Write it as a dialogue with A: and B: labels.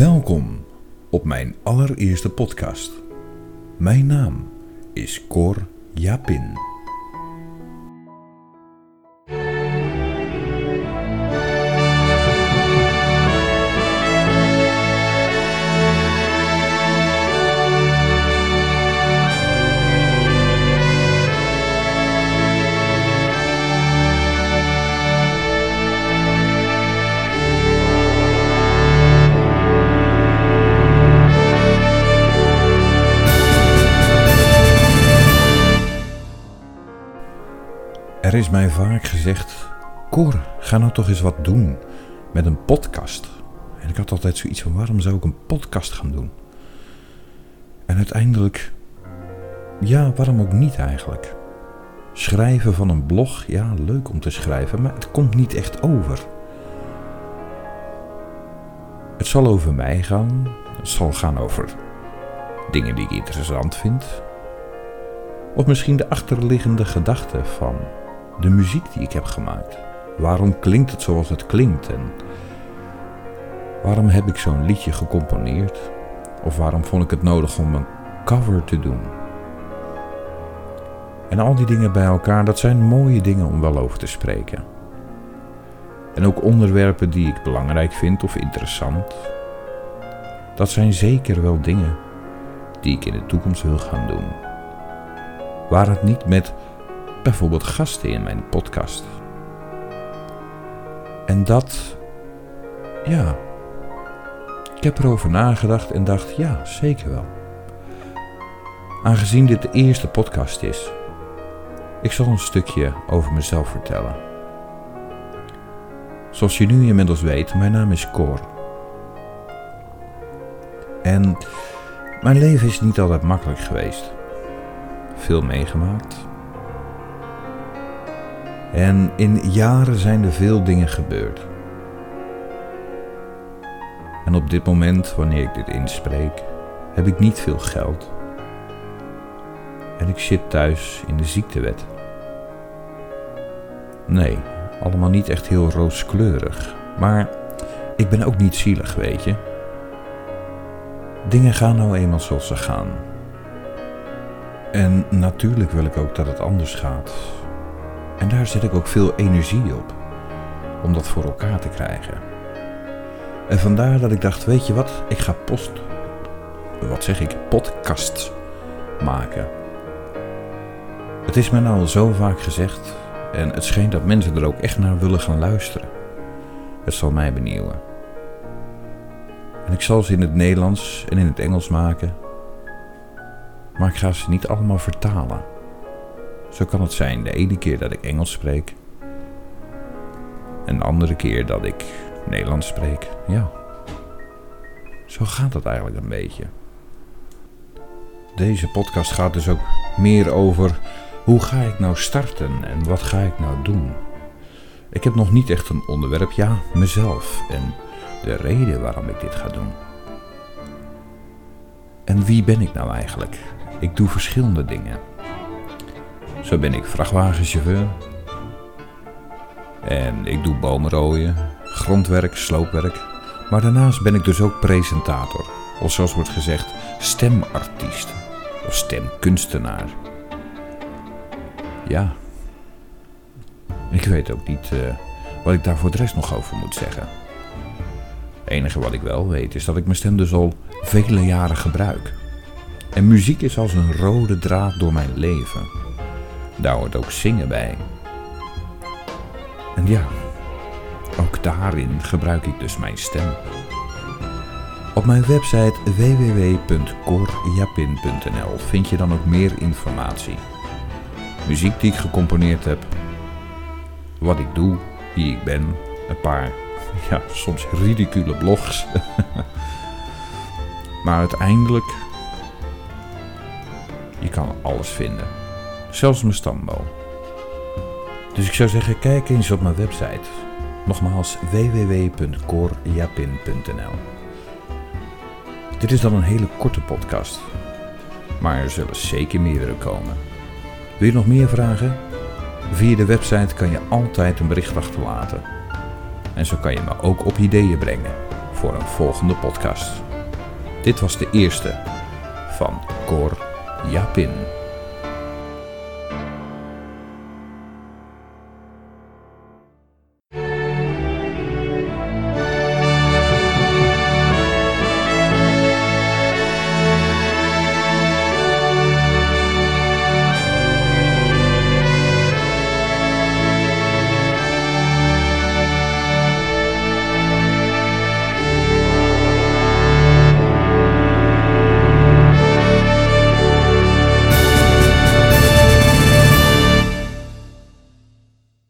A: Welkom op mijn allereerste podcast. Mijn naam is Cor Japin. Is mij vaak gezegd: Cor, ga nou toch eens wat doen met een podcast. En ik had altijd zoiets van: waarom zou ik een podcast gaan doen? En uiteindelijk, ja, waarom ook niet eigenlijk? Schrijven van een blog, ja, leuk om te schrijven, maar het komt niet echt over. Het zal over mij gaan, het zal gaan over dingen die ik interessant vind, of misschien de achterliggende gedachte van de muziek die ik heb gemaakt. Waarom klinkt het zoals het klinkt en waarom heb ik zo'n liedje gecomponeerd? Of waarom vond ik het nodig om een cover te doen? En al die dingen bij elkaar, dat zijn mooie dingen om wel over te spreken. En ook onderwerpen die ik belangrijk vind of interessant. Dat zijn zeker wel dingen die ik in de toekomst wil gaan doen. Waar het niet met bijvoorbeeld gasten in mijn podcast. En dat, ja, ik heb erover nagedacht en dacht, ja, zeker wel. Aangezien dit de eerste podcast is, ik zal een stukje over mezelf vertellen. Zoals je nu inmiddels weet, mijn naam is Cor. En mijn leven is niet altijd makkelijk geweest. Veel meegemaakt, en in jaren zijn er veel dingen gebeurd. En op dit moment, wanneer ik dit inspreek, heb ik niet veel geld. En ik zit thuis in de ziektewet. Nee, allemaal niet echt heel rooskleurig. Maar ik ben ook niet zielig, weet je. Dingen gaan nou eenmaal zoals ze gaan. En natuurlijk wil ik ook dat het anders gaat. En daar zet ik ook veel energie op. Om dat voor elkaar te krijgen. En vandaar dat ik dacht, weet je wat, ik ga post... Wat zeg ik? Podcast maken. Het is mij nou al zo vaak gezegd. En het schijnt dat mensen er ook echt naar willen gaan luisteren. Het zal mij benieuwen. En ik zal ze in het Nederlands en in het Engels maken. Maar ik ga ze niet allemaal vertalen. Zo kan het zijn de ene keer dat ik Engels spreek. En de andere keer dat ik Nederlands spreek. Ja. Zo gaat het eigenlijk een beetje. Deze podcast gaat dus ook meer over hoe ga ik nou starten en wat ga ik nou doen. Ik heb nog niet echt een onderwerp, ja, mezelf en de reden waarom ik dit ga doen. En wie ben ik nou eigenlijk? Ik doe verschillende dingen. Zo ben ik vrachtwagenchauffeur. En ik doe bomen rooien, grondwerk, sloopwerk. Maar daarnaast ben ik dus ook presentator. Of zoals wordt gezegd, stemartiest. Of stemkunstenaar. Ja. Ik weet ook niet uh, wat ik daar voor de rest nog over moet zeggen. Het enige wat ik wel weet is dat ik mijn stem dus al vele jaren gebruik. En muziek is als een rode draad door mijn leven. Daar hoort ook zingen bij. En ja, ook daarin gebruik ik dus mijn stem. Op mijn website www.corjapin.nl vind je dan ook meer informatie. Muziek die ik gecomponeerd heb, wat ik doe, wie ik ben, een paar, ja, soms ridicule blogs. maar uiteindelijk, je kan alles vinden. Zelfs mijn stamboom. Dus ik zou zeggen, kijk eens op mijn website. Nogmaals www.corjapin.nl Dit is dan een hele korte podcast. Maar er zullen zeker meerdere komen. Wil je nog meer vragen? Via de website kan je altijd een bericht achterlaten. En zo kan je me ook op ideeën brengen voor een volgende podcast. Dit was de eerste van Cor Japin.